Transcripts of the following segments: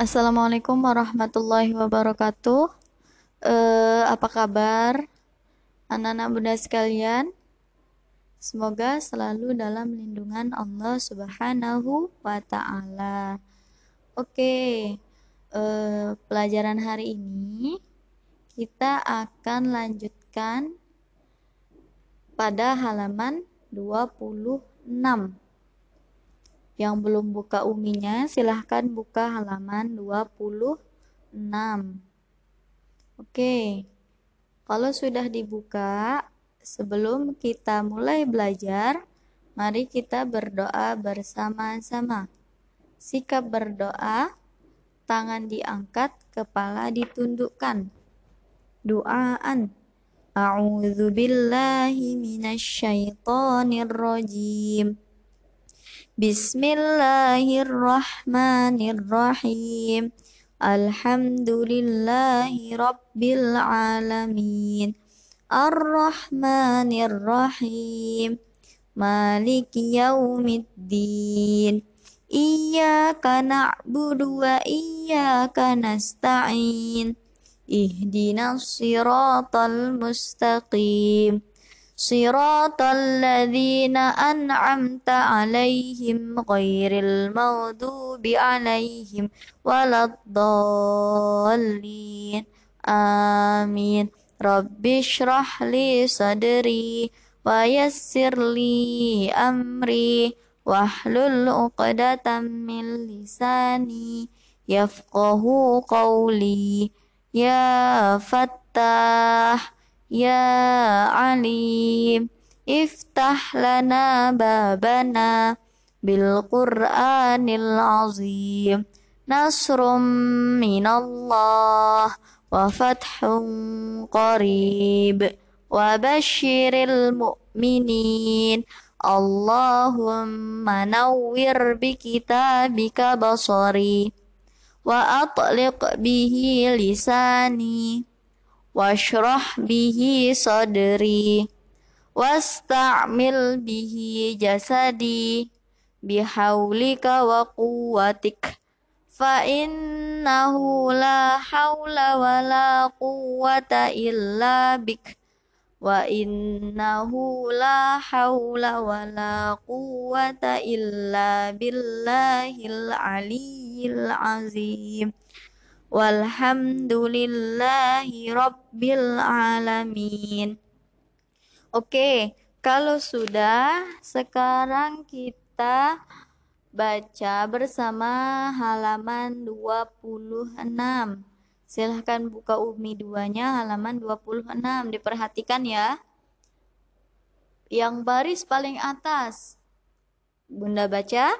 Assalamualaikum warahmatullahi wabarakatuh. Eh, apa kabar anak-anak bunda sekalian? Semoga selalu dalam lindungan Allah Subhanahu wa taala. Oke. Eh, pelajaran hari ini kita akan lanjutkan pada halaman 26. Yang belum buka uminya, silahkan buka halaman 26. Oke, kalau sudah dibuka, sebelum kita mulai belajar, mari kita berdoa bersama-sama. Sikap berdoa, tangan diangkat, kepala ditundukkan. Doaan. A'udzu billahi minasyaitonir rajim. Bismillahirrahmanirrahim. Alhamdulillahi rabbil alamin. Ar-Rahmanir-Rahim. Maliki yaumiddin. Iyyaka na'budu wa iyyaka nasta'in. Ihdinas siratal mustaqim. صراط الذين أنعمت عليهم غير المغضوب عليهم ولا الضالين. آمين. رب اشرح لي صدري ويسر لي أمري واحلل عقدة من لساني يفقه قولي. يا فتاح يا عليم افتح لنا بابنا بالقرآن العظيم نصر من الله وفتح قريب وبشر المؤمنين اللهم نور بكتابك بصري وأطلق به لساني washrah bihi sadri. Wasta'mil bihi jasadi. Bihaulika wa quwwatik. Fa innahu la haula wa la quwwata illa bik. Wa innahu la haula wa la quwwata illa billahil aliyyil azim Walhamdulillahi Rabbil Alamin. Oke, kalau sudah, sekarang kita baca bersama halaman 26. Silahkan buka Umi duanya halaman 26. Diperhatikan ya. Yang baris paling atas. Bunda baca.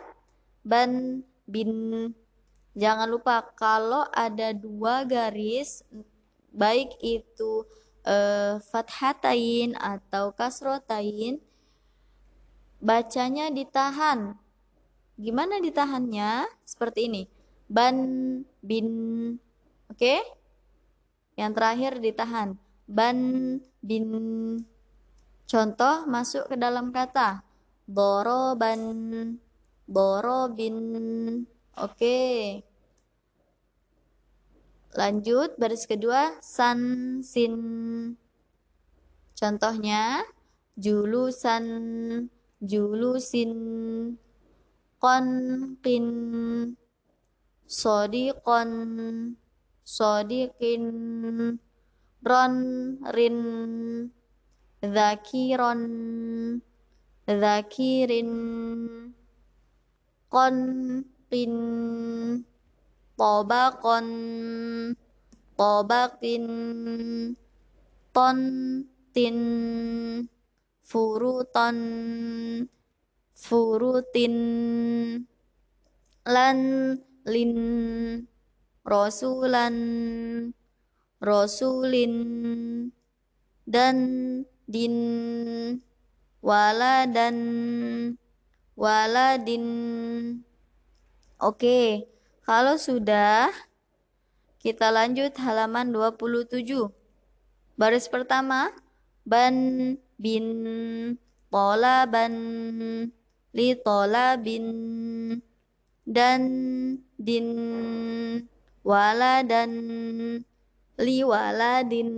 Ban, bin, Jangan lupa kalau ada dua garis baik itu uh, fathatain atau kasrotain bacanya ditahan. Gimana ditahannya? Seperti ini. Ban bin Oke? Okay? Yang terakhir ditahan. Ban bin Contoh masuk ke dalam kata. Doroban Dorobin Oke. Lanjut baris kedua san sin. Contohnya julusan julusin. Kon kin sodikon sodikin ron rin. Zakiron. Zakirin. Kon tobakon tobakin ton tin furuton furutin lan lin rasulan rasulin dan din wala dan waladin Oke, kalau sudah, kita lanjut halaman 27. Baris pertama, ban, bin, tola, ban, li, tola, bin. dan din wala dan liwaladin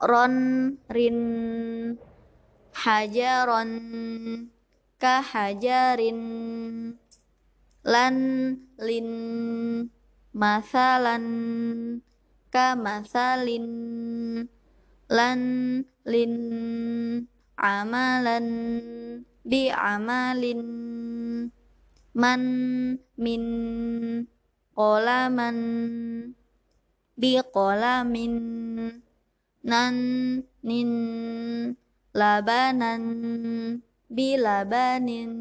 ron rin hajaron kahajarin lan lin masalan kamasalin lan lin amalan bi amalin man min qolaman bi qolamin nan nin labanan bi labanin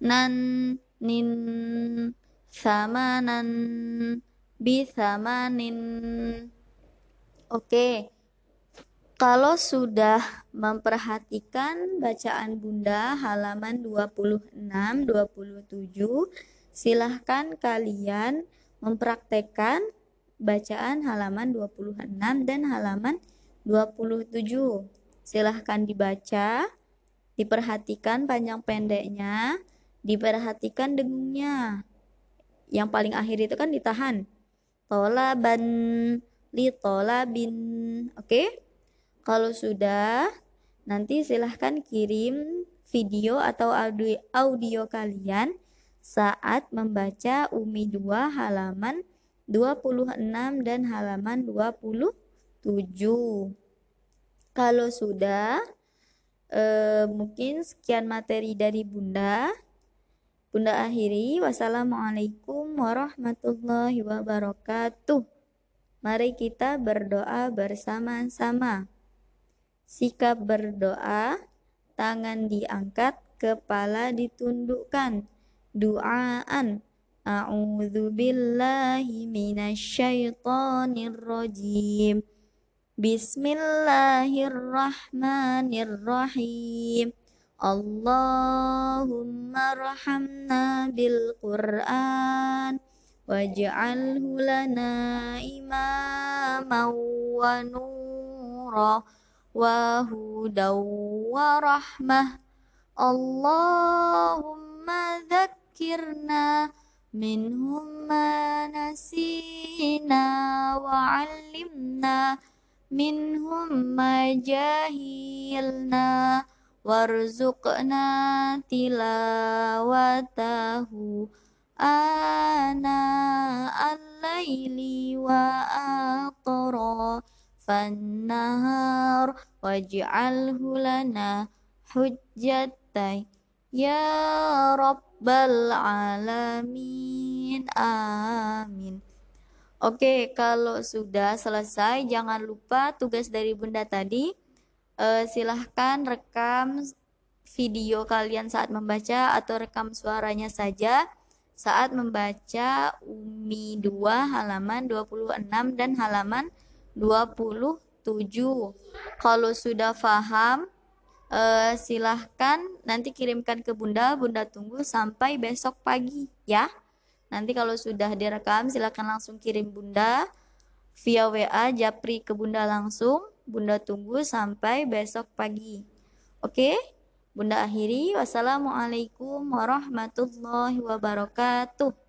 nan samanan bi samanin oke kalau sudah memperhatikan bacaan Bunda halaman 26 27 silahkan kalian mempraktekkan bacaan halaman 26 dan halaman 27. Silahkan dibaca, diperhatikan panjang pendeknya, diperhatikan dengungnya. Yang paling akhir itu kan ditahan. Tolaban, li tolabin. Oke? Kalau sudah, nanti silahkan kirim video atau audio, audio kalian saat membaca Umi 2 halaman 26 dan halaman 27. Kalau sudah, eh, mungkin sekian materi dari Bunda. Bunda akhiri. Wassalamualaikum warahmatullahi wabarakatuh. Mari kita berdoa bersama-sama. Sikap berdoa, tangan diangkat, kepala ditundukkan duaan A'udzu billahi minasyaitonir rajim Bismillahirrahmanirrahim اللهم ارحمنا بالقرآن واجعله لنا إماما ونورا وهدى ورحمة اللهم ذكرنا منهم ما نسينا وعلمنا منهم ما جاهلنا warzuqna tilawatahu ana al-laili wa aqra fannahar waj'alhu lana hujjatai ya rabbal alamin amin. Oke, kalau sudah selesai, jangan lupa tugas dari Bunda tadi. Uh, silahkan rekam video kalian saat membaca atau rekam suaranya saja saat membaca Umi 2 halaman 26 dan halaman 27. Kalau sudah paham, uh, silahkan nanti kirimkan ke bunda. Bunda tunggu sampai besok pagi ya. Nanti kalau sudah direkam silahkan langsung kirim bunda via WA japri ke bunda langsung bunda tunggu sampai besok pagi. Oke? Bunda akhiri. Wassalamualaikum warahmatullahi wabarakatuh